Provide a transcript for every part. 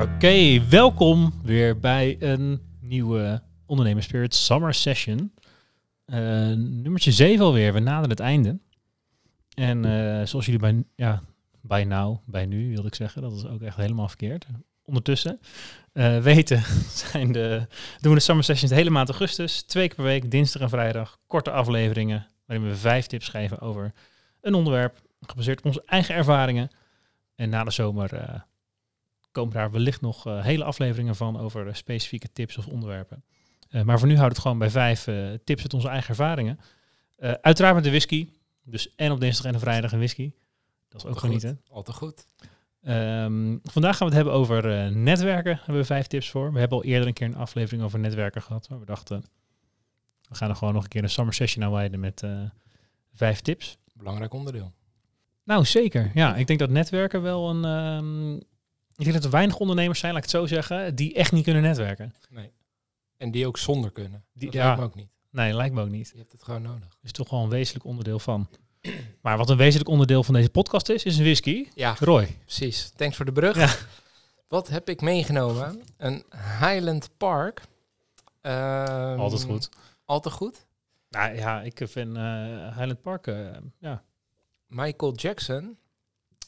Oké, welkom weer bij een nieuwe Ondernemers Spirit Summer Session. Uh, nummertje 7 alweer, we naderen het einde. En uh, zoals jullie bij, ja, bij nou, bij nu wilde ik zeggen, dat is ook echt helemaal verkeerd. Ondertussen uh, weten zijn de, doen we de Summer Sessions de hele maand augustus. Twee keer per week, dinsdag en vrijdag. Korte afleveringen waarin we vijf tips geven over een onderwerp. Gebaseerd op onze eigen ervaringen. En na de zomer komen daar wellicht nog uh, hele afleveringen van over specifieke tips of onderwerpen. maar voor nu houdt het gewoon bij vijf tips uit onze eigen ervaringen. uiteraard met de whisky. Dus en op dinsdag en op vrijdag een whisky. Dat is ook genieten. Altijd goed. Um, vandaag gaan we het hebben over netwerken. Hebben we vijf tips voor. We hebben al eerder een keer een aflevering over netwerken gehad. Maar we dachten, we gaan er gewoon nog een keer een summer session aan wijden met vijf tips. Belangrijk onderdeel. Nou, zeker. Ja, ik denk dat netwerken wel een... Um, ik denk dat er weinig ondernemers zijn, laat ik het zo zeggen, die echt niet kunnen netwerken. Nee. En die ook zonder kunnen. Die, dat ja, lijkt me ook niet. Nee, lijkt me ook niet. Je hebt het gewoon nodig. is toch wel een wezenlijk onderdeel van. Maar wat een wezenlijk onderdeel van deze podcast is, is een whisky. Ja, Roy. Precies. Thanks voor de brug. Ja. Wat heb ik meegenomen? Een Highland Park. Um, altijd goed. Altijd goed? Nou ja, ik vind uh, Highland Park, uh, ja. Michael Jackson,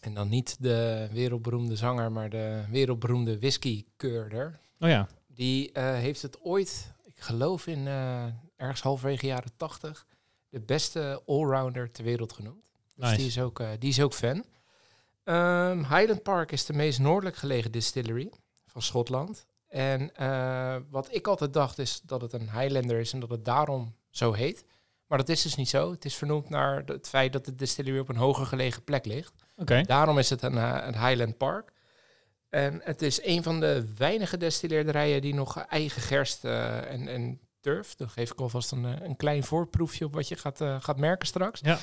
en dan niet de wereldberoemde zanger, maar de wereldberoemde whiskykeurder. Oh ja. Die uh, heeft het ooit, ik geloof in ergens halverwege jaren tachtig, de beste allrounder ter wereld genoemd. Dus nice. die, is ook, uh, die is ook fan. Um, Highland Park is de meest noordelijk gelegen distillery van Schotland. En uh, wat ik altijd dacht is dat het een Highlander is en dat het daarom zo heet. Maar dat is dus niet zo. Het is vernoemd naar het feit dat de distillery op een hoger gelegen plek ligt. Okay. Daarom is het een, uh, een Highland Park. En het is een van de weinige destilleerderijen die nog eigen gerst en, en turf. Dan geef ik alvast een, een klein voorproefje op wat je gaat, uh, gaat merken straks. Ja.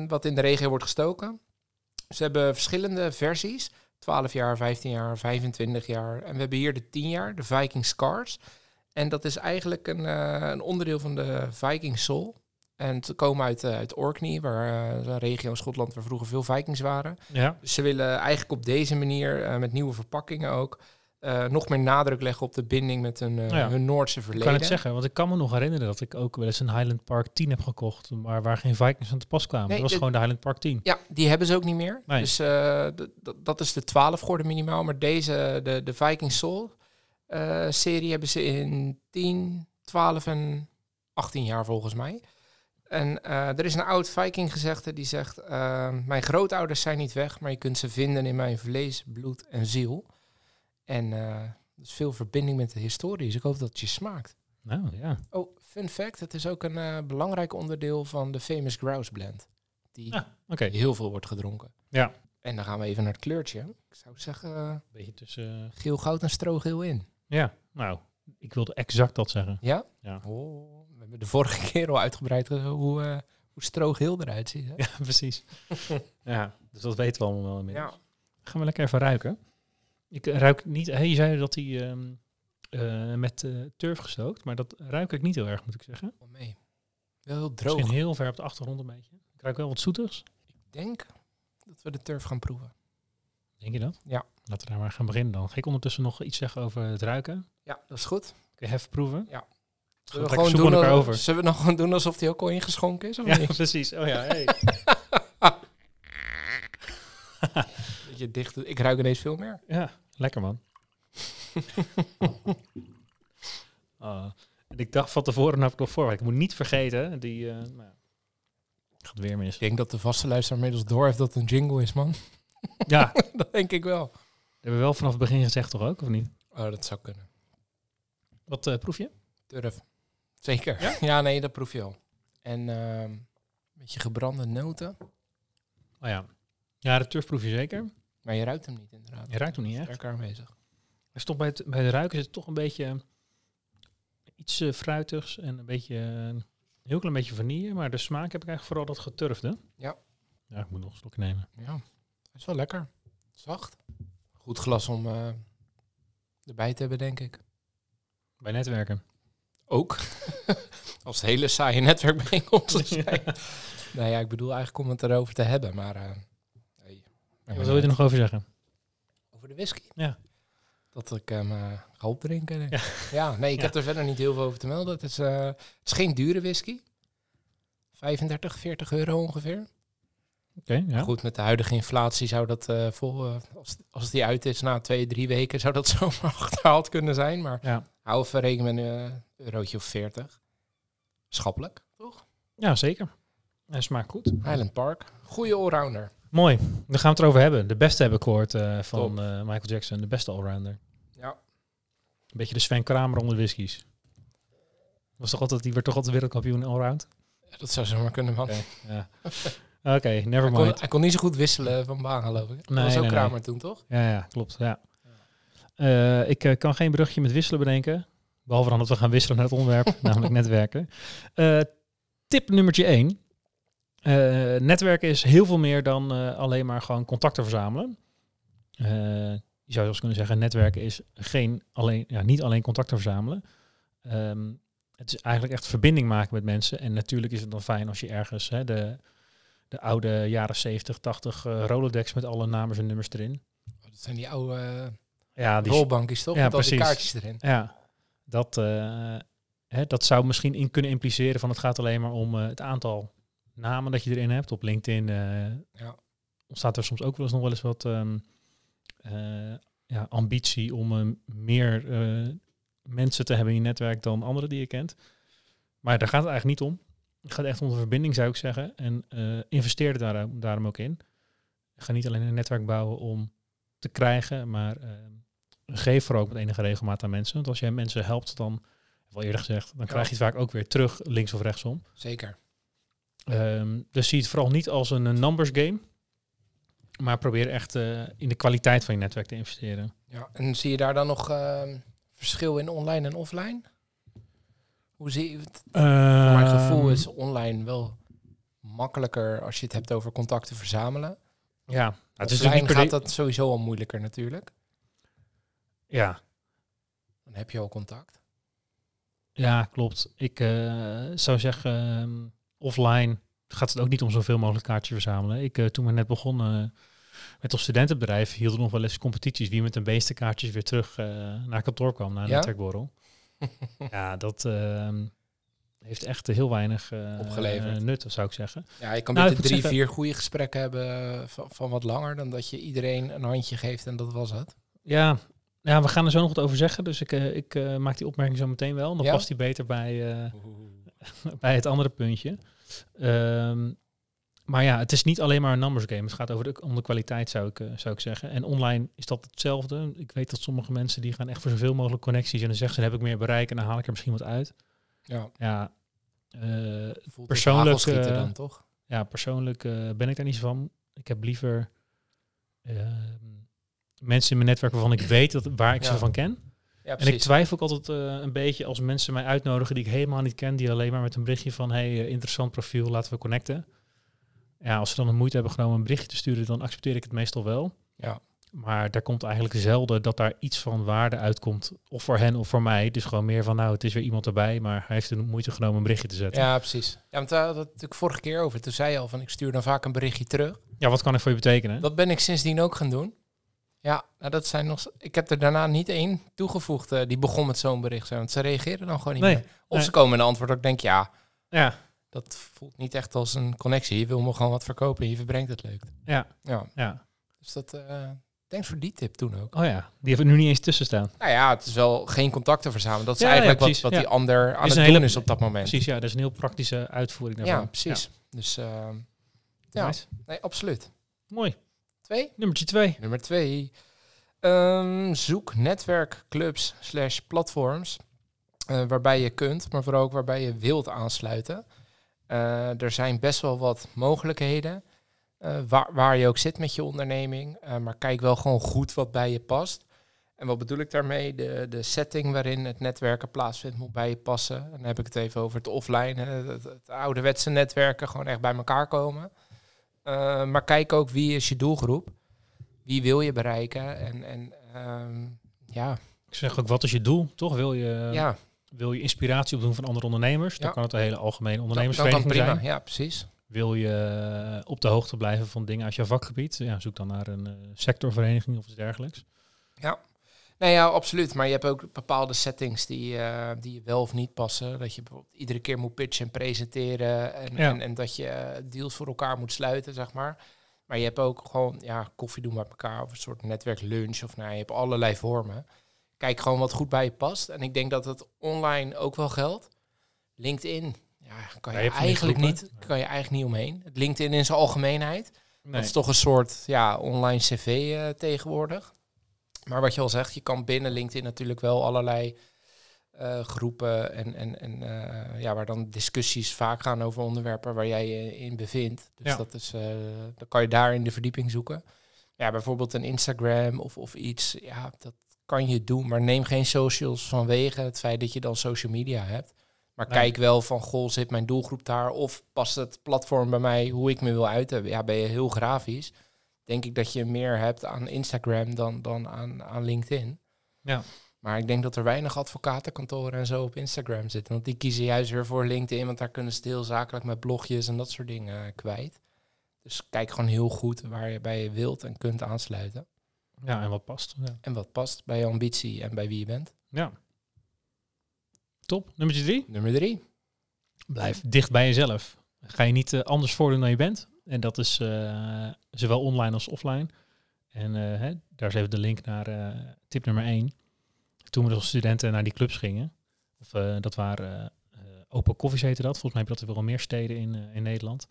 Uh, wat in de regio wordt gestoken. Ze hebben verschillende versies. 12 jaar, 15 jaar, 25 jaar. En we hebben hier de 10 jaar, de Viking Scars. En dat is eigenlijk een, uh, een onderdeel van de Viking Soul. En ze komen uit, uit Orkney, waar een regio in Schotland waar vroeger veel Vikings waren. Ja. Dus ze willen eigenlijk op deze manier, met nieuwe verpakkingen ook, uh, nog meer nadruk leggen op de binding met hun, uh, ja. hun Noordse verleden. Ik kan het zeggen, want ik kan me nog herinneren dat ik ook wel eens een Highland Park 10 heb gekocht, maar waar geen Vikings aan te pas kwamen. Nee, dat was gewoon de Highland Park 10. Ja, die hebben ze ook niet meer. Nee. Dus uh, dat is de 12 geworden minimaal. Maar deze, de, de Viking Soul uh, serie, hebben ze in 10, 12 en 18 jaar volgens mij. En uh, er is een oud Viking gezegde die zegt: uh, Mijn grootouders zijn niet weg, maar je kunt ze vinden in mijn vlees, bloed en ziel. En is veel verbinding met de historie, dus ik hoop dat het je smaakt. Nou ja. Oh, fun fact: het is ook een belangrijk onderdeel van de Famous Grouse Blend. Die Ah, heel veel wordt gedronken. Ja. En dan gaan we even naar het kleurtje. Ik zou zeggen, Beetje tussen. geel, goud en strogeel in. Ja, nou, ik wilde exact dat zeggen. Ja? Ja. Oh, we hebben de vorige keer al uitgebreid hoe, uh, hoe strogeel eruit ziet. Hè? Ja, precies. ja, dus dat weten we allemaal wel inmiddels. Ja. Gaan we lekker even ruiken. Ik ruik niet... Hey, je zei dat hij um, uh, met uh, turf gestookt, maar dat ruik ik niet heel erg, moet ik zeggen. Oh, mee. Wel heel droog. Misschien heel ver op de achtergrond een beetje. Ik ruik wel wat zoeters. Ik denk dat we de turf gaan proeven. Denk je dat? Ja. Laten we daar maar gaan beginnen dan. Ga ik ondertussen nog iets zeggen over het ruiken? Ja, dat is goed. Kun je even proeven? Ja. Zullen we, gewoon doen, elkaar over. zullen we nog gewoon doen alsof die ook al ingeschonken is? Of ja, niet? precies. Oh ja, hey. je dicht, ik ruik ineens veel meer. Ja, lekker man. uh, en ik dacht van tevoren heb ik nog voor. Ik moet niet vergeten, die uh, nou, gaat weer mis. Ik denk dat de vaste luisteraar inmiddels door heeft dat het een jingle is, man. Ja. dat denk ik wel. Hebben we wel vanaf het begin gezegd toch ook, of niet? Oh, dat zou kunnen. Wat uh, proef je? Turf. Zeker. Ja? ja, nee, dat proef je al. En uh, een beetje gebrande noten. Oh ja. Ja, de turf proef je zeker. Maar je ruikt hem niet, inderdaad. Je ruikt hem niet echt. Sterker aanwezig. is toch bij het, bij het ruiken is het toch een beetje iets eh, fruitigs en een beetje, eh, een heel klein beetje vanille. Maar de smaak heb ik eigenlijk vooral dat geturfde. Ja. Ja, ik moet nog een slokje nemen. Ja, is wel lekker. Zacht. Goed glas om eh, erbij te hebben, denk ik. Bij netwerken. Ook. Als het hele saaie netwerkbijeenkomsten zijn. nou ja, ik bedoel eigenlijk om het erover te hebben, maar... eh, nee. Wat wil je er nog over zeggen? Over de whisky? Ja. Dat ik hem eh ga opdrinken. Ja. Ja. nee, ik Ja. heb er verder niet heel veel over te melden. Het is, het is geen dure whisky. 35, 40 euro ongeveer. Ja. Goed, met de huidige inflatie zou dat eh, vol, eh, als, als die uit is na twee, drie weken, zou dat zomaar achterhaald kunnen zijn. Maar Ja. hou even rekening met een eh, eurotje of 40. Schappelijk, toch? ja, zeker. Hij smaakt goed. Highland Park. Goeie allrounder. Mooi. Dan gaan we het erover hebben. De beste heb ik gehoord eh, van Michael Jackson. De beste allrounder. Ja. Een beetje de Sven Kramer onder de whiskies. Was toch altijd, die werd toch altijd wereldkampioen allround? Dat zou zomaar kunnen, man. Ja. Oké, never Hij kon, mind. hij kon niet zo goed wisselen van baan, geloof ik. Dat Nee, was ook nee, Kramer nee. toen, toch? Ja, ja, klopt. Ja. Eh, ik eh, kan geen brugje met wisselen bedenken. Behalve dan dat we gaan wisselen naar het onderwerp, namelijk netwerken. Eh, tip nummertje 1. netwerken is heel veel meer dan alleen maar gewoon contacten verzamelen. Je zou zelfs kunnen zeggen, netwerken is geen alleen, ja, niet alleen contacten verzamelen. Ehm, het is eigenlijk echt verbinding maken met mensen. En natuurlijk is het dan fijn als je ergens hè, de, de oude jaren 70, 80 eh, Rolodex met alle namen en nummers erin. Dat zijn die oude eh, Ja, die, rolbankjes, toch? ja, met al die precies. kaartjes erin. ja dat, eh, hè, dat zou misschien in kunnen impliceren van het gaat alleen maar om eh, het aantal namen dat je erin hebt. Op LinkedIn Ja. ontstaat er soms ook wel eens nog wel eens wat ehm, eh, ja, ambitie om meer mensen te hebben in je netwerk dan anderen die je kent. Maar daar gaat het eigenlijk niet om. Het gaat echt om de verbinding, zou ik zeggen. En eh investeer er daarom, daarom ook in. Ga niet alleen een netwerk bouwen om te krijgen, maar eh, geef er ook met enige regelmaat aan mensen. Want als jij mensen helpt, dan, al eerder gezegd, dan krijg je het vaak ook weer terug, links of rechtsom. Zeker. Ehm, dus zie het vooral niet als een numbers game, maar probeer echt eh, in de kwaliteit van je netwerk te investeren. Ja. En zie je daar dan nog ehm, verschil in online en offline? Hoe zie je het? Mijn gevoel Ehm, is online wel makkelijker als je het hebt over contacten verzamelen. Ja, het is gaat niet per dat sowieso al moeilijker natuurlijk. de- Ja, Dan heb je al contact. ja, klopt. Ik eh, zou zeggen, ehm, offline gaat het ook niet om zoveel mogelijk kaartjes verzamelen. Ik, eh, toen we net begonnen met ons studentenbedrijf, hielden we nog wel eens competities wie met de meeste kaartjes weer terug eh, naar kantoor kwam, naar een Ja? netwerkborrel. ja, dat ehm, heeft echt heel weinig Opgeleverd. nut, zou ik zeggen. Ja, je kan Nou, beter drie, zeggen- vier goede gesprekken hebben eh, van, van wat langer dan dat je iedereen een handje geeft en dat was het. Ja, ja we gaan er zo nog wat over zeggen, dus ik, eh, ik maak die opmerking zo meteen wel. Dan Ja? past die beter bij, bij het andere puntje. Ehm, maar ja, het is niet alleen maar een numbers game. Het gaat over de, om de kwaliteit, zou ik, eh, zou ik zeggen. En online is dat hetzelfde. Ik weet dat sommige mensen die gaan echt voor zoveel mogelijk connecties. En dan zeggen ze, dan heb ik meer bereik en dan haal ik er misschien wat uit. Ja, Ja, voelt Persoonlijk, eh, dan toch? ja persoonlijk ben ik daar niet zo van. Ik heb liever mensen in mijn netwerk waarvan ik weet dat, waar ik Ja. ze van ken. Ja, En ik twijfel ook altijd een beetje als mensen mij uitnodigen die ik helemaal niet ken, die alleen maar met een berichtje van hey, interessant profiel, laten we connecten. Ja, als ze dan de moeite hebben genomen een berichtje te sturen, dan accepteer ik het meestal wel. Ja. Maar daar komt eigenlijk zelden dat daar iets van waarde uitkomt, of voor hen of voor mij. Dus gewoon meer van, nou, het is weer iemand erbij, maar hij heeft de moeite genomen een berichtje te zetten. Ja, Ja, precies. Ja, want daar had het natuurlijk vorige keer over. Toen zei je al van ik stuur dan vaak een berichtje terug. wat kan ik voor je betekenen? Dat ben ik sindsdien ook gaan doen. Ja, nou dat zijn nog. Ik heb er daarna niet één toegevoegd eh, die begon met zo'n bericht. Want ze reageren dan gewoon niet Nee, meer. Of nee. ze komen een antwoord dat ik denk, ja, Ja, dat voelt niet echt als een connectie. Je wil me gewoon wat verkopen en je verbrengt het leuk. ja, Ja, ja. dus dat. eh thanks voor die tip toen ook. Oh ja, die hebben er nu niet eens tussen staan. Nou ja, het is wel geen contacten verzamelen. Dat is Ja, eigenlijk wat, wat ja. die ander aan Is het doen hele- is op dat moment. Precies, ja, dat is een heel praktische uitvoering daarvan. Ja, precies. Dus eh, Ja, nice. nee, absoluut. Mooi. Twee. Nummertje twee. Nummer twee. Ehm, zoek netwerkclubs slash platforms eh, waarbij je kunt, maar vooral ook waarbij je wilt aansluiten. Eh, er zijn best wel wat mogelijkheden eh, waar, waar je ook zit met je onderneming. eh, maar kijk wel gewoon goed wat bij je past. En wat bedoel ik daarmee? De, de setting waarin het netwerken plaatsvindt moet bij je passen. En dan heb ik het even over het offline, het, het ouderwetse netwerken, gewoon echt bij elkaar komen. Maar kijk ook wie is je doelgroep, wie wil je bereiken en, en ehm, ja. Ik zeg ook, wat is je doel, toch? Wil je, ja. Wil je inspiratie opdoen van andere ondernemers? Ja. Dan kan het een hele algemene Dat, dat ondernemersvereniging kan prima, zijn. ja precies. Wil je op de hoogte blijven van dingen uit jouw vakgebied? Ja, zoek dan naar een eh, sectorvereniging of iets dergelijks. Nee, ja, absoluut. Maar je hebt ook bepaalde settings die, eh, die je wel of niet passen. Dat je bijvoorbeeld iedere keer moet pitchen en presenteren. En, Ja. en, en dat je eh, deals voor elkaar moet sluiten, zeg maar. Maar je hebt ook gewoon ja, koffie doen met elkaar of een soort netwerklunch. Of nou, je hebt allerlei vormen. Kijk gewoon wat goed bij je past. En ik denk dat het online ook wel geldt. LinkedIn, ja, kan je, Ja, eigenlijk niet, kan je eigenlijk niet omheen. Het LinkedIn in zijn algemeenheid. Dat is toch een soort ja, online cv eh, tegenwoordig. Maar wat je al zegt, je kan binnen LinkedIn natuurlijk wel allerlei eh, groepen en, en, en eh, ja, waar dan discussies vaak gaan over onderwerpen waar jij je in bevindt. Dus Ja. dat is, dan kan je daar in de verdieping zoeken. Ja, bijvoorbeeld een Instagram of, of iets, ja, dat kan je doen, maar neem geen socials vanwege het feit dat je dan social media hebt. Maar Nee. kijk wel van, goh, zit mijn doelgroep daar? Of past het platform bij mij hoe ik me wil uiten? Ja, ben je heel grafisch, denk ik dat je meer hebt aan Instagram dan, dan aan, aan LinkedIn. Ja. Maar ik denk dat er weinig advocatenkantoren en zo op Instagram zitten. Want die kiezen juist weer voor LinkedIn, want daar kunnen ze heel zakelijk met blogjes en dat soort dingen kwijt. Dus kijk gewoon heel goed waar je bij je wilt en kunt aansluiten. Ja, en wat past. Ja. En wat past bij je ambitie en bij wie je bent. ja. Top. Nummer drie. Nummer drie. Blijf dicht bij jezelf. Ga je niet eh, anders voordoen dan je bent. En dat is eh, zowel online als offline. En eh, hè, daar is even de link naar tip nummer één. Toen we als studenten naar die clubs gingen. Of, dat waren Open Koffies heette dat. Volgens mij heb je dat wel meer steden in, in Nederland.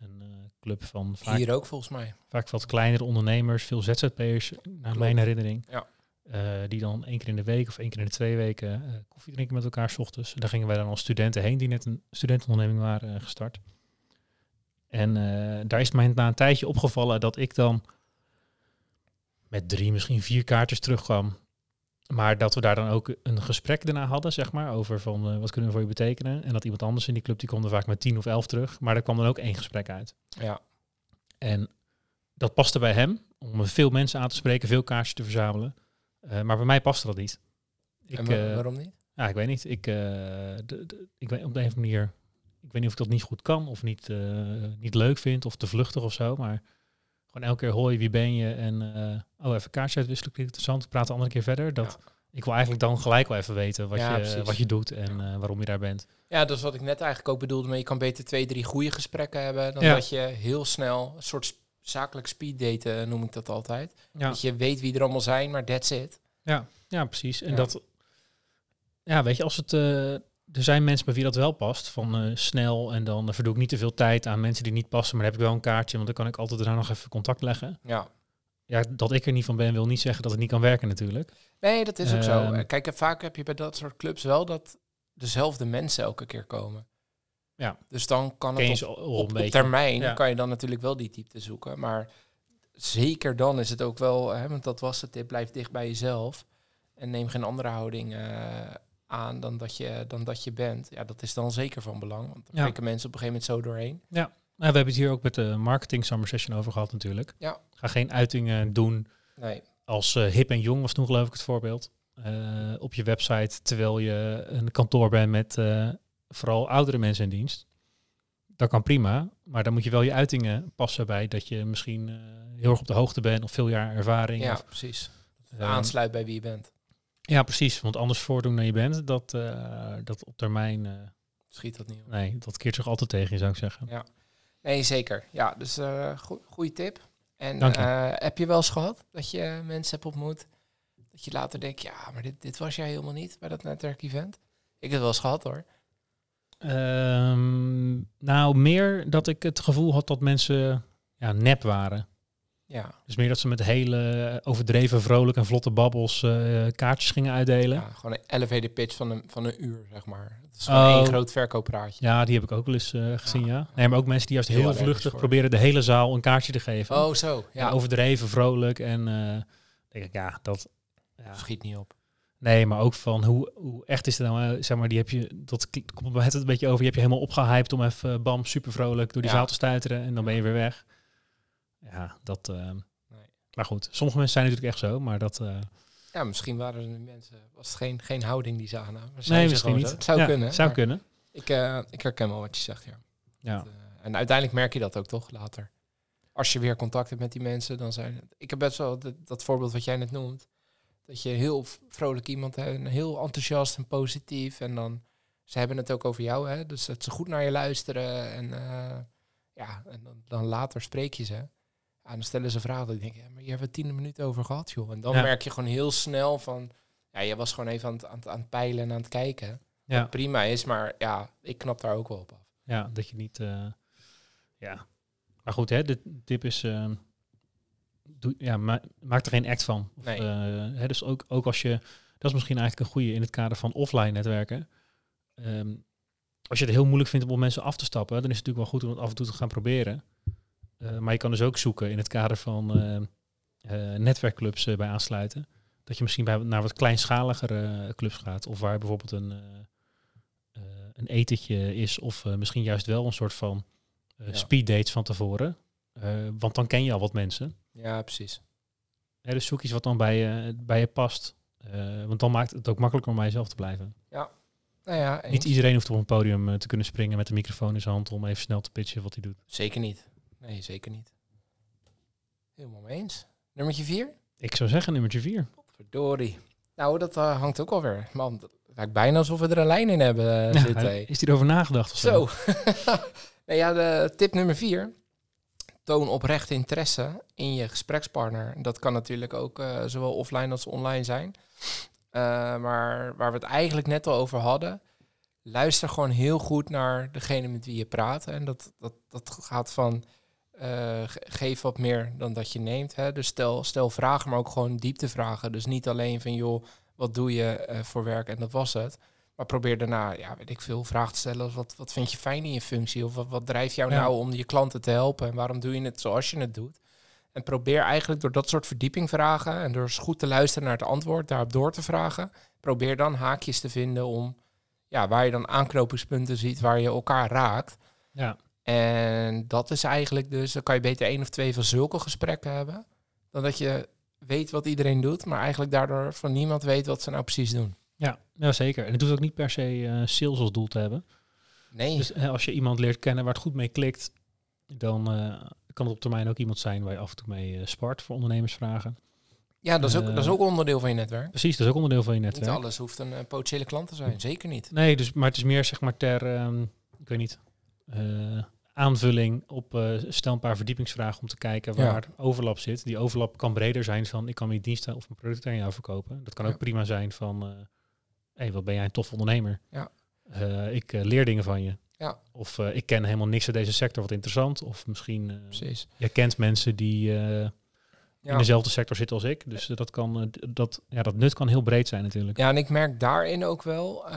Een eh, club van vaak, Hier ook volgens mij. vaak wat kleinere ondernemers, veel ZZP'ers, naar Klopt. mijn herinnering. Ja. Eh, die dan één keer in de week of één keer in de twee weken eh, koffie drinken met elkaar 's ochtends. Daar gingen wij dan als studenten heen die net een studentenonderneming waren eh, gestart. En eh, daar is mij na een tijdje opgevallen dat ik dan met drie, misschien vier kaartjes terugkwam. Maar dat we daar dan ook een gesprek daarna hadden, zeg maar, over van eh, wat kunnen we voor je betekenen. En dat iemand anders in die club, die kwam er vaak met tien of elf terug. Maar er kwam dan ook één gesprek uit. Ja. En dat paste bij hem, om veel mensen aan te spreken, veel kaartjes te verzamelen. Eh, maar bij mij paste dat niet. Ik, en eh, waarom niet? ja, ik weet niet. Ik, de, de- ik weet op de een of andere manier, ik weet niet of ik dat niet goed kan of niet, niet leuk vind of te vluchtig of zo. Maar gewoon elke keer hoi, wie ben je? En eh, oh, even kaartjes uitwisselen, klinkt interessant. Praten een andere keer verder. Dat, Ik wil eigenlijk dan gelijk wel even weten wat, Ja, je, precies. wat je doet en eh, waarom je daar bent. Ja, dat is wat ik net eigenlijk ook bedoelde. Maar je kan beter twee, drie goede gesprekken hebben. Dan Ja. dat je heel snel, een soort zakelijk speeddaten noem ik dat altijd. Ja, Dat je weet wie er allemaal zijn, maar that's it. ja, ja precies. En dat, ja, weet je, als het, eh, er zijn mensen bij wie dat wel past, van eh, snel en dan verdoe ik niet te veel tijd aan mensen die niet passen, maar dan heb ik wel een kaartje, want dan kan ik altijd daarna nog even contact leggen. Ja. Ja, dat ik er niet van ben, wil niet zeggen dat het niet kan werken natuurlijk. Nee, dat is ook zo. Ehm. Eh, Kijk, vaak heb je bij dat soort clubs wel dat dezelfde mensen elke keer komen. Ja. Dus dan kan Ken het op, op, termijn, Ja. kan je dan natuurlijk wel die diepte zoeken. Maar zeker dan is het ook wel, hè, want dat was het tip, blijf dicht bij jezelf. En neem geen andere houding eh, aan dan dat, je, dan dat je bent. Ja, dat is dan zeker van belang. Want dan Ja. breken mensen op een gegeven moment zo doorheen. Nou, we hebben het hier ook met de marketing summer session over gehad natuurlijk. Ja. Ga geen uitingen doen Nee, als eh, hip en jong was toen geloof ik het voorbeeld. Eh, op je website terwijl je een kantoor bent met eh, vooral oudere mensen in dienst. Dat kan prima, maar dan moet je wel je uitingen passen bij dat je misschien heel erg op de hoogte bent of veel jaar ervaring. ja, Of, precies. Aansluit bij wie je bent. Ja, precies. Want anders voordoen dan je bent, dat, eh, dat op termijn, eh, Schiet dat niet op. nee, dat keert zich altijd tegen je zou ik zeggen. Ja. Nee, zeker. Ja, dus eh goede tip. En Dank je. heb je wel eens gehad dat je mensen hebt ontmoet, dat je later denkt, ja, maar dit, dit was jij helemaal niet bij dat netwerkevent? Ik heb het wel eens gehad hoor. Ehm, nou, meer dat ik het gevoel had dat mensen ja, nep waren. Ja, Dus meer dat ze met hele overdreven, vrolijk en vlotte babbels eh, kaartjes gingen uitdelen. ja, Ja. gewoon een elevator pitch van een, van een uur, zeg maar. Het is gewoon Oh. één groot verkooppraatje. die heb ik ook wel eens eh, gezien, ja. Ja. Nee, maar ook mensen die juist Heel vluchtig proberen de hele zaal een kaartje te geven. Oh, zo. Ja, Ja, overdreven, vrolijk en eh denk ik, ja, dat... Ja. Schiet niet op. Nee, maar ook van hoe, hoe echt is het nou? Zeg maar, die heb je, dat komt het een beetje over. Je hebt je helemaal opgehyped om even, bam, super vrolijk door die Ja. zaal te stuiteren. En dan ben je weer weg. Ja, dat... eh, Nee. Maar goed, sommige mensen zijn natuurlijk echt zo, maar dat... eh, Ja, misschien waren er mensen, was het geen, geen houding die maar zijn nee, ze misschien niet. zo? Het zou Ja, kunnen. Zou kunnen, Ik, eh, ik herken wel wat je zegt, ja. ja. Dat, en uiteindelijk merk je dat ook toch later. Als je weer contact hebt met die mensen, dan zijn het... Ik heb best wel dat, dat voorbeeld wat jij net noemt. Dat je heel vrolijk iemand hebt, en heel enthousiast en positief. En dan, ze hebben het ook over jou, hè. Dus dat ze goed naar je luisteren. En ja, en dan, dan later spreek je ze. Ja, dan stellen ze vragen. Dat ik denk, ja, maar hier hebben we tien minuten over gehad, joh. En dan Ja. merk je gewoon heel snel van... Ja, je was gewoon even aan het, aan, het, aan het peilen en aan het kijken. Ja. Wat prima is, maar ja, ik knap daar ook wel op af. Ja, dat je niet. eh, ja. Maar goed, hè, de tip is. eh, doe, ja, ma- maak er geen act van. Of, Nee. eh, hè, dus ook, ook als je. Dat is misschien eigenlijk een goede in het kader van offline netwerken. Ehm, als je het heel moeilijk vindt om op mensen af te stappen, dan is het natuurlijk wel goed om het af en toe te gaan proberen. Eh, maar je kan dus ook zoeken in het kader van eh, eh, netwerkclubs bij aansluiten. Dat je misschien bij, naar wat kleinschaligere clubs gaat. Of waar bijvoorbeeld een, een etentje is. Of misschien juist wel een soort van Ja. speeddates van tevoren. Want dan ken je al wat mensen. Ja, precies. Hè, dus zoek iets wat dan bij je, bij je past. Want dan maakt het ook makkelijker om bij jezelf te blijven. Nou ja. Niet iedereen hoeft op een podium te kunnen springen met een microfoon in zijn hand om even snel te pitchen wat hij doet. Zeker niet. Nee, zeker niet. Helemaal mee eens. Nummertje vier? Ik zou zeggen nummertje vier. Verdorie. Nou, dat eh, hangt ook alweer. Man, het lijkt bijna alsof we er een lijn in hebben eh, Ja, zitten. hé. is hij erover nagedacht of zo? Zo. nou ja, de tip nummer vier. Toon oprecht interesse in je gesprekspartner. Dat kan natuurlijk ook eh, zowel offline als online zijn. Maar waar we het eigenlijk net al over hadden. Luister gewoon heel goed naar degene met wie je praat. En dat, dat, dat gaat van eh, ge- geef wat meer dan dat je neemt. Hè? Dus stel, stel vragen, maar ook gewoon dieptevragen. Dus niet alleen van joh, wat doe je eh, voor werk en dat was het. Maar probeer daarna, ja, weet ik veel, vragen te stellen. Wat, wat vind je fijn in je functie? Of wat, wat drijft jou Ja. nou om je klanten te helpen? En waarom doe je het zoals je het doet? En probeer eigenlijk door dat soort verdieping vragen en door eens goed te luisteren naar het antwoord, daarop door te vragen, probeer dan haakjes te vinden om, ja, waar je dan aanknopingspunten ziet, waar je elkaar raakt. Ja, En dat is eigenlijk dus, dan kan je beter één of twee van zulke gesprekken hebben, dan dat je weet wat iedereen doet, maar eigenlijk daardoor van niemand weet wat ze nou precies doen. ja, ja, zeker. En het hoeft ook niet per se eh, sales als doel te hebben. Nee, Dus hè, als je iemand leert kennen waar het goed mee klikt, dan eh, kan het op termijn ook iemand zijn waar je af en toe mee eh, spart voor ondernemersvragen. ja, dat is, ook, eh, dat is ook onderdeel van je netwerk. Precies, dat is ook onderdeel van je Niet netwerk. alles hoeft een eh, potentiële klant te zijn, zeker niet. Nee, dus, maar het is meer zeg maar ter, ehm, ik weet niet, eh, aanvulling op, eh, stel een paar verdiepingsvragen om te kijken Ja. waar overlap zit. Die overlap kan breder zijn van, ik kan mijn diensten of mijn producten aan jou verkopen. Dat kan Ja. ook prima zijn van, hé, hey, wat ben jij een tof ondernemer. Ja. Eh, ik eh, leer dingen van je. Ja. Of eh, ik ken helemaal niks uit deze sector, wat interessant. Of misschien, eh Precies. je kent mensen die eh, Ja. in dezelfde sector zitten als ik. Dus eh, dat, kan, eh, dat, ja, dat nut kan heel breed zijn natuurlijk. Ja, en ik merk daarin ook wel, eh,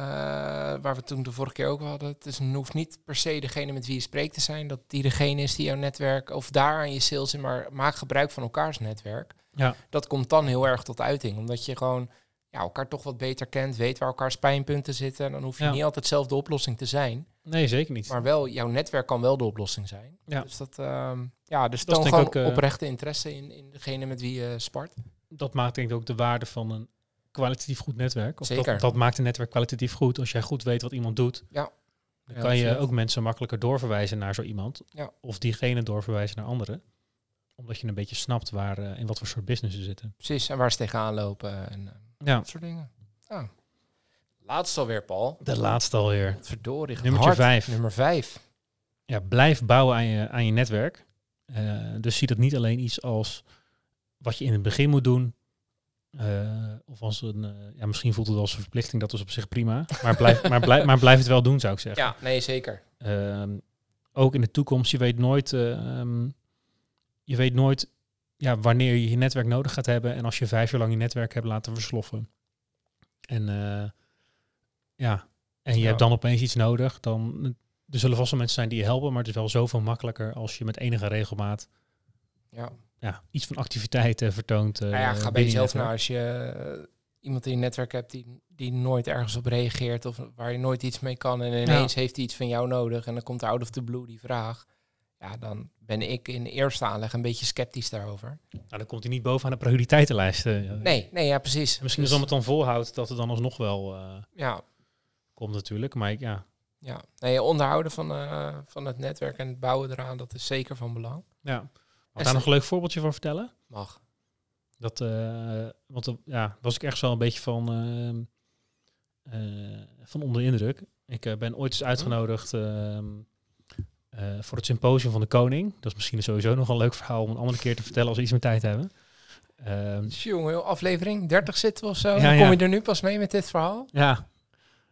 waar we toen de vorige keer ook hadden, het is, hoeft niet per se degene met wie je spreekt te zijn, dat die degene is die jouw netwerk, of daar aan je sales in, maar maak gebruik van elkaars netwerk. Ja. Dat komt dan heel erg tot uiting, omdat je gewoon ja, elkaar toch wat beter kent, weet waar elkaars pijnpunten zitten, en dan hoef je Ja. niet altijd zelf de oplossing te zijn, Nee, zeker niet. maar wel, jouw netwerk kan wel de oplossing zijn. Ja. Dus dat, ehm, ja, dus Dat gewoon ook, eh, oprechte interesse in, in degene met wie je spart. dat maakt denk ik ook de waarde van een kwalitatief goed netwerk. Of Zeker. Dat, dat maakt een netwerk kwalitatief goed. Als jij goed weet wat iemand doet, Ja. dan Ja, kan je ook mensen makkelijker doorverwijzen naar zo iemand. Ja. Of diegene doorverwijzen naar anderen. Omdat je een beetje snapt waar eh, in wat voor soort business ze zitten. Precies, en waar ze tegenaan lopen en eh, Ja, dat soort dingen. Ja. Laatst alweer, Paul. de laatste alweer. Verdorie. hard. vijf. Nummer vijf. Ja, blijf bouwen aan je, aan je netwerk. Eh, dus zie dat niet alleen iets als wat je in het begin moet doen. eh, of als een, eh, ja, misschien voelt het als een verplichting, dat is op zich prima. Maar blijf, maar blijf, maar blijf het wel doen, zou ik zeggen. Ja, nee, zeker. Ehm, ook in de toekomst, je weet nooit, eh, ehm, je weet nooit ja, wanneer je je netwerk nodig gaat hebben. En als je vijf jaar lang je netwerk hebt laten versloffen. En eh, ja, en je Ja. hebt dan opeens iets nodig, dan er zullen vast wel mensen zijn die je helpen, maar het is wel zoveel makkelijker als je met enige regelmaat Ja. ja, iets van activiteit eh, vertoont. eh, Nou ja, ga bij jezelf naar als je... iemand in je netwerk hebt die, die nooit ergens op reageert of waar je nooit iets mee kan en ineens heeft hij iets van jou nodig en dan komt er out of the blue die vraag. Ja, dan ben ik in eerste aanleg een beetje sceptisch daarover. Nou, dan komt hij niet bovenaan de prioriteitenlijst. eh. Nee, nee, ja, precies. Misschien Dus- als het dan volhoudt dat het dan alsnog wel eh, Ja, komt natuurlijk. Maar ik- ja, ja. Nee, onderhouden van, eh, van het netwerk en het bouwen eraan, dat is zeker van belang. ja. Mag daar nog een leuk voorbeeldje van vertellen? Mag. Dat, want ja, was ik echt wel een beetje van, ehm, eh, van onder de indruk. Ik ben ooit eens uitgenodigd ehm, eh, voor het symposium van de koning. Dat is misschien sowieso nog een leuk verhaal om een andere keer te vertellen als we iets meer tijd hebben. Ehm, Jongen, aflevering 30 zitten we of zo. Ja, Dan kom ja. je er nu pas mee met dit verhaal? ja,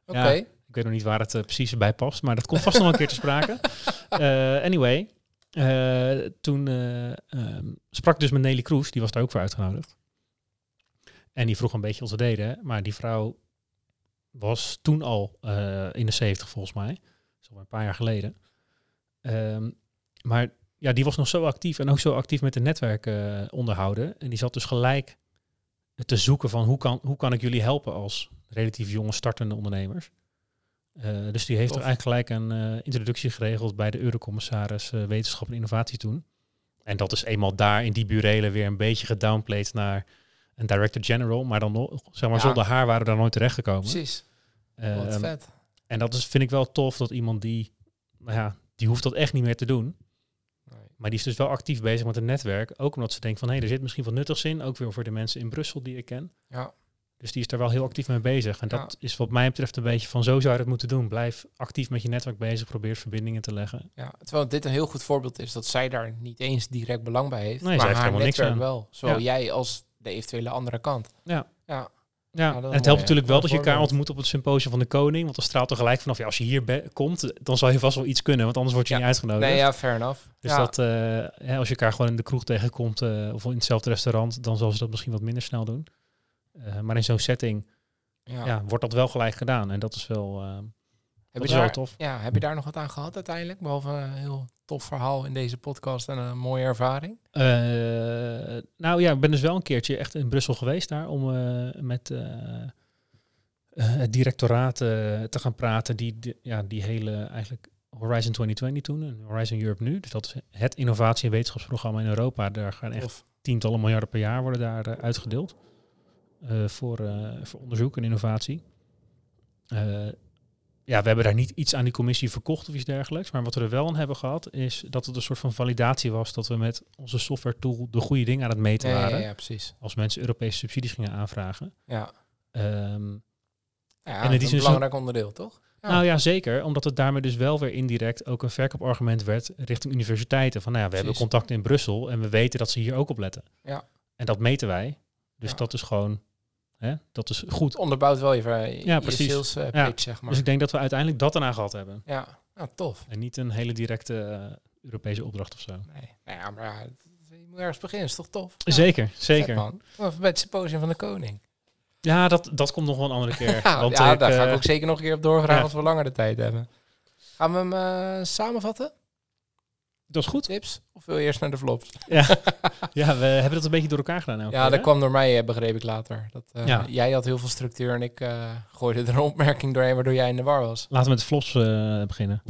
Oké. Ja. ik weet nog niet waar het eh, precies bij past, maar dat komt vast nog een keer te sprake. Eh, anyway, toen ehm, sprak ik dus met Nelly Kroes, die was daar ook voor uitgenodigd. En die vroeg een beetje wat we deden, maar die vrouw was toen al in de 70 volgens mij. Al een paar jaar geleden. Ehm, maar ja, die was nog zo actief en ook zo actief met de netwerken eh, onderhouden. En die zat dus gelijk te zoeken van hoe kan, hoe kan ik jullie helpen als relatief jonge startende ondernemers. Eh, dus die heeft Tof. er eigenlijk gelijk een eh, introductie geregeld bij de Eurocommissaris Wetenschap en Innovatie toen. En dat is eenmaal daar in die burelen weer een beetje gedownplayed naar een director general, maar dan nog, zeg maar, Ja. zonder haar waren we daar nooit terechtgekomen. Precies. Eh, Wat vet. en dat is, vind ik wel tof dat iemand die, nou ja, die hoeft dat echt niet meer te doen. Maar die is dus wel actief bezig met het netwerk. Ook omdat ze denkt van, hé, er zit misschien wat nuttigs in. Ook weer voor de mensen in Brussel die ik ken. Ja. Dus die is daar wel heel actief mee bezig. En dat is wat mij betreft een beetje van, zo zou je dat moeten doen. Blijf actief met je netwerk bezig. Probeer verbindingen te leggen. Ja, terwijl dit een heel goed voorbeeld is dat zij daar niet eens direct belang bij heeft, Nee, zij maar heeft haar niks netwerk aan. wel. Zowel Ja. jij als de eventuele andere kant. Ja. Ja, Ja, en het helpt natuurlijk wel dat je elkaar ontmoet op het symposium van de koning. Want dan straalt er gelijk vanaf, ja, als je hier komt, dan zal je vast wel iets kunnen. Want anders word je Ja. niet uitgenodigd. nee, ja, fair enough. Dus ja. dat, eh, hè, als je elkaar gewoon in de kroeg tegenkomt eh, of in hetzelfde restaurant, dan zal ze dat misschien wat minder snel doen. Eh, maar in zo'n setting ja. ja. wordt dat wel gelijk gedaan. En dat is wel, eh, heb, dat je is wel tof. ja, heb je daar nog wat aan gehad uiteindelijk? Behalve heel tof verhaal in deze podcast en een mooie ervaring? Eh, nou ja, ik ben dus wel een keertje echt in Brussel geweest daar om eh, met eh, het directoraat te gaan praten. Die, die- ja, die hele eigenlijk Horizon 2020 toen en Horizon Europe nu. Dus dat is het innovatie- en wetenschapsprogramma in Europa. Daar gaan echt Tof. tientallen miljarden per jaar worden daar uitgedeeld. voor, voor onderzoek en innovatie. Ja, we hebben daar niet iets aan die commissie verkocht of iets dergelijks. Maar wat we er wel aan hebben gehad, is dat het een soort van validatie was dat we met onze software tool de goede dingen aan het meten Ja, waren. ja, precies. Als mensen Europese subsidies gingen aanvragen. Ja, Ehm, ja dat die is een belangrijk onderdeel, toch? Ja. Nou ja, zeker. Omdat het daarmee dus wel weer indirect ook een verkoopargument werd richting universiteiten. Van nou ja, we hebben contacten in Brussel en we weten dat ze hier ook op letten. Ja. En dat meten wij. Dus Ja. dat is gewoon, hè, dat is goed. Onderbouwt wel je, je, Ja, je precies. sales eh, Ja. pitch, zeg maar. Dus ik denk dat we uiteindelijk dat erna gehad hebben. Ja, ja, tof. En niet een hele directe eh, Europese opdracht of zo. Nee. Nou ja, maar je moet ergens beginnen, is toch tof? Zeker, zeker. man. Of bij het symposium van de koning. Ja, dat, dat komt nog wel een andere keer. Ja, Want ja ik, daar ga ik eh, ook zeker nog een keer op doorvragen ja. als we langer de tijd hebben. Gaan we hem samenvatten? Dat is goed. Tips? Of wil je eerst naar de flops? Ja. ja, we hebben dat een beetje door elkaar gedaan. elke Ja, keer, dat hè? kwam door mij, eh, begreep ik later. Dat, eh, Ja. Jij had heel veel structuur en ik eh, gooide er een opmerking doorheen waardoor jij in de war was. Laten we met de flops beginnen.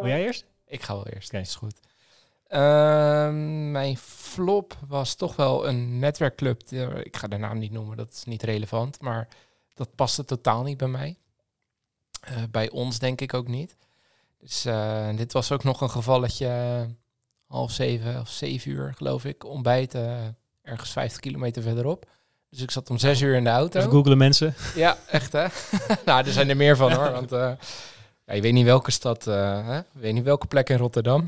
Wil jij eerst? Ik ga wel eerst. Oké. Is goed. Ehm, mijn flop was toch wel een netwerkclub. Ik ga de naam niet noemen, dat is niet relevant. Maar dat paste totaal niet bij mij. Eh, bij ons denk ik ook niet. Dus eh, dit was ook nog een gevalletje. eh, half zeven of zeven uur, geloof ik. Ontbijten ergens 50 kilometer verderop. Dus ik zat om zes uur in de auto. Even googelen mensen. Ja, echt hè? nou, er zijn er meer van hoor. Want eh, ja, je weet niet welke stad, eh, hè? Je weet niet welke plek in Rotterdam.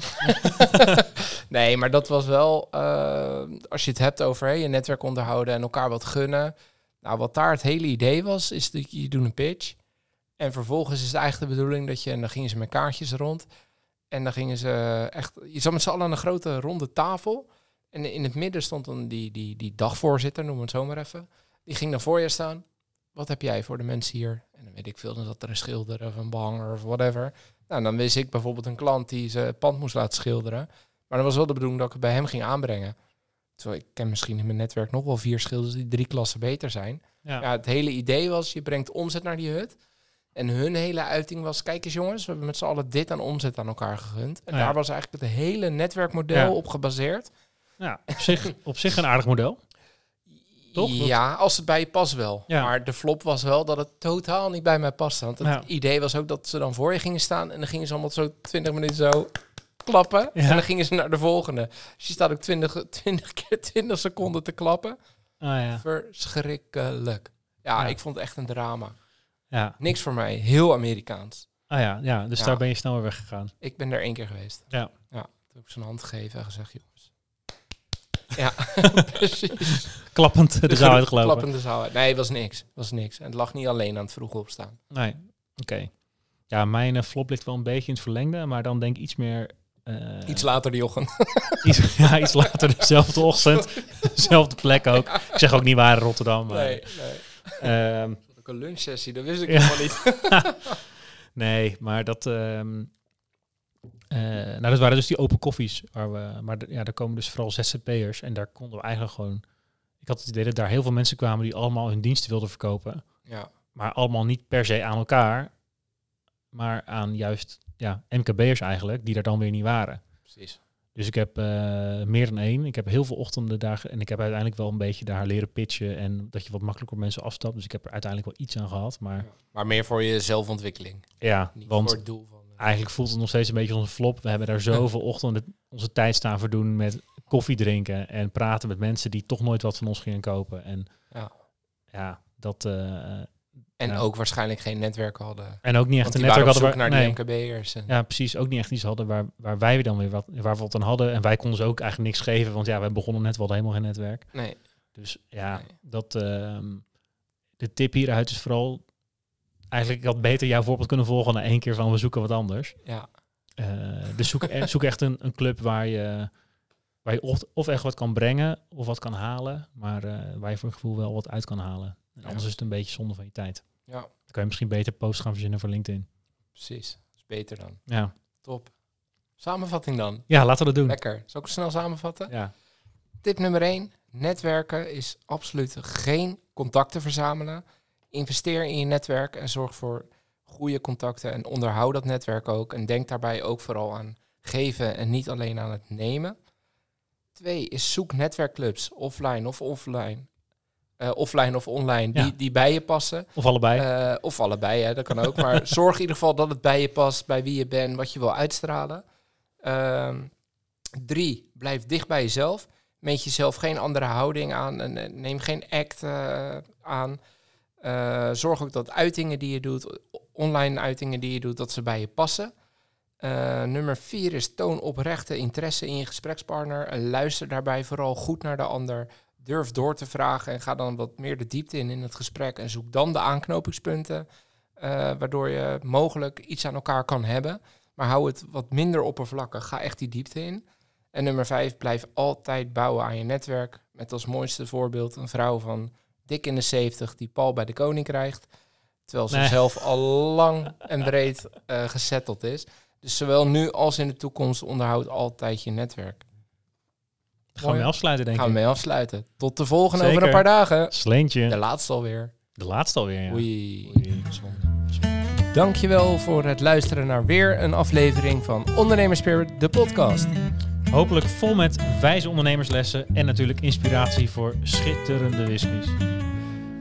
nee, maar dat was wel, als je het hebt over hè, je netwerk onderhouden en elkaar wat gunnen. Nou, wat daar het hele idee was, is dat je doet een pitch. En vervolgens is het eigenlijk de bedoeling dat je, en dan gingen ze met kaartjes rond. En dan gingen ze echt, je zat met z'n allen aan een grote ronde tafel. En in het midden stond dan die, die, die dagvoorzitter, noem het zo maar even. Die ging dan voor je staan. Wat heb jij voor de mensen hier? En dan weet ik veel, dan zat er een schilder of een behanger of whatever. Nou, dan wist ik bijvoorbeeld een klant die zijn pand moest laten schilderen. Maar dan was wel de bedoeling dat ik het bij hem ging aanbrengen. terwijl ik ken misschien in mijn netwerk nog wel vier schilders die drie klassen beter zijn. Ja. Ja, het hele idee was, je brengt omzet naar die hut. En hun hele uiting was, kijk eens jongens, we hebben met z'n allen dit aan omzet aan elkaar gegund. En Ja. daar was eigenlijk het hele netwerkmodel Ja. op gebaseerd. Ja, op, zich, op zich een aardig model. Toch? Ja, als het bij je past wel. Ja. Maar de flop was wel dat het totaal niet bij mij paste. Want het Ja. idee was ook dat ze dan voor je gingen staan en dan gingen ze allemaal zo 20 minuten zo klappen. Ja. En dan gingen ze naar de volgende. Dus je staat ook 20, 20 keer 20 seconden te klappen. Ah ja. Verschrikkelijk. Ja, Ja. ik vond het echt een drama. Ja. Niks voor mij. Heel Amerikaans. Ah ja, ja. Dus Ja. daar ben je snel weer weggegaan. Ik ben er één keer geweest. Ja. Ja, toen heb ik een hand gegeven en gezegd, jongens. Ja, precies. Klappend de zaal uitgelopen. Klappende zaal uit. Nee, het was niks. was niks. En het lag niet alleen aan het vroeg opstaan. Nee, oké. Ja, mijn eh, flop ligt wel een beetje in het verlengde, maar dan denk ik iets meer... eh, Iets later die ochtend. iets, ja, iets later, dezelfde ochtend, dezelfde plek ook. Ik zeg ook niet waar Rotterdam, maar... Nee, nee. ehm, een lunchsessie, dat wist ik Ja. helemaal niet. nee, maar dat... ehm, eh, nou, dat waren dus die open koffies. Waar we, maar ja, daar komen dus vooral ZZP'ers. En daar konden we eigenlijk gewoon... Ik had het idee dat daar heel veel mensen kwamen die allemaal hun diensten wilden verkopen. Ja, Maar allemaal niet per se aan elkaar. Maar aan juist ja, MKB'ers eigenlijk, die er dan weer niet waren. precies. Dus ik heb eh, meer dan één. Ik heb heel veel ochtenden daar ge- en ik heb uiteindelijk wel een beetje daar leren pitchen en dat je wat makkelijker op mensen afstapt. Dus ik heb er uiteindelijk wel iets aan gehad. Maar Maar meer voor je zelfontwikkeling. ja, Niet want voor het doel van... eh, eigenlijk voelt het nog steeds een beetje als een flop. We hebben daar zoveel ochtenden onze tijd staan verdoen met koffie drinken en praten met mensen die toch nooit wat van ons gingen kopen. En Ja. ja, dat. eh, En ja. ook waarschijnlijk geen netwerk hadden. en ook niet echt een netwerk hadden. waar- naar nee. die MKB'ers. En... Ja, precies. Ook niet echt iets hadden waar, waar wij dan weer wat, waar we wat aan hadden. En wij konden ze ook eigenlijk niks geven, want ja, wij begonnen net wel helemaal geen netwerk. Nee, Dus ja, Nee. dat, ehm, de tip hieruit is vooral, eigenlijk ik had beter jouw voorbeeld kunnen volgen dan één keer van we zoeken wat anders. ja. Eh, dus zoek, eh, zoek echt een, een club waar je, waar je of, of echt wat kan brengen of wat kan halen, maar eh, waar je voor het gevoel wel wat uit kan halen. En anders Ja. is het een beetje zonde van je tijd. ja, Dan kan je misschien beter posts gaan verzinnen voor LinkedIn. precies. Dat is beter dan. Ja, Top. Samenvatting dan. ja laten we dat doen. Lekker. Zal ik het snel samenvatten? Ja. Tip nummer 1. Netwerken is absoluut geen contacten verzamelen. Investeer in je netwerk en zorg voor goede contacten en onderhoud dat netwerk ook. En denk daarbij ook vooral aan geven en niet alleen aan het nemen. Twee is zoek netwerkclubs, offline of offline. Eh, offline of online, Ja. die, die bij je passen. Of allebei. Eh, of allebei, hè, dat kan ook. Maar zorg in ieder geval dat het bij je past, bij wie je bent, wat je wil uitstralen. Ehm, drie, blijf dicht bij jezelf. Meet jezelf geen andere houding aan. En, neem geen act eh, aan. Zorg ook dat uitingen die je doet, online uitingen die je doet, dat ze bij je passen. Nummer vier is toon oprechte interesse in je gesprekspartner. Luister daarbij vooral goed naar de ander. Durf door te vragen en ga dan wat meer de diepte in in het gesprek. En zoek dan de aanknopingspunten, eh, waardoor je mogelijk iets aan elkaar kan hebben. Maar hou het wat minder oppervlakkig. Ga echt die diepte in. En nummer vijf, blijf altijd bouwen aan je netwerk. Met als mooiste voorbeeld een vrouw van dik in de 70 die Paul bij de koning krijgt. Terwijl ze Nee. zelf al lang en breed eh gesetteld is. Dus zowel nu als in de toekomst onderhoud altijd je netwerk. Gaan we afsluiten, denk Gaan we ik. mee afsluiten. Tot de volgende over een paar dagen. Sleentje. De laatste alweer. De laatste alweer, ja. Oei. Oei. Dankjewel voor het luisteren naar weer een aflevering van Ondernemerspirit, de podcast. Hopelijk vol met wijze ondernemerslessen en natuurlijk inspiratie voor schitterende whiskies.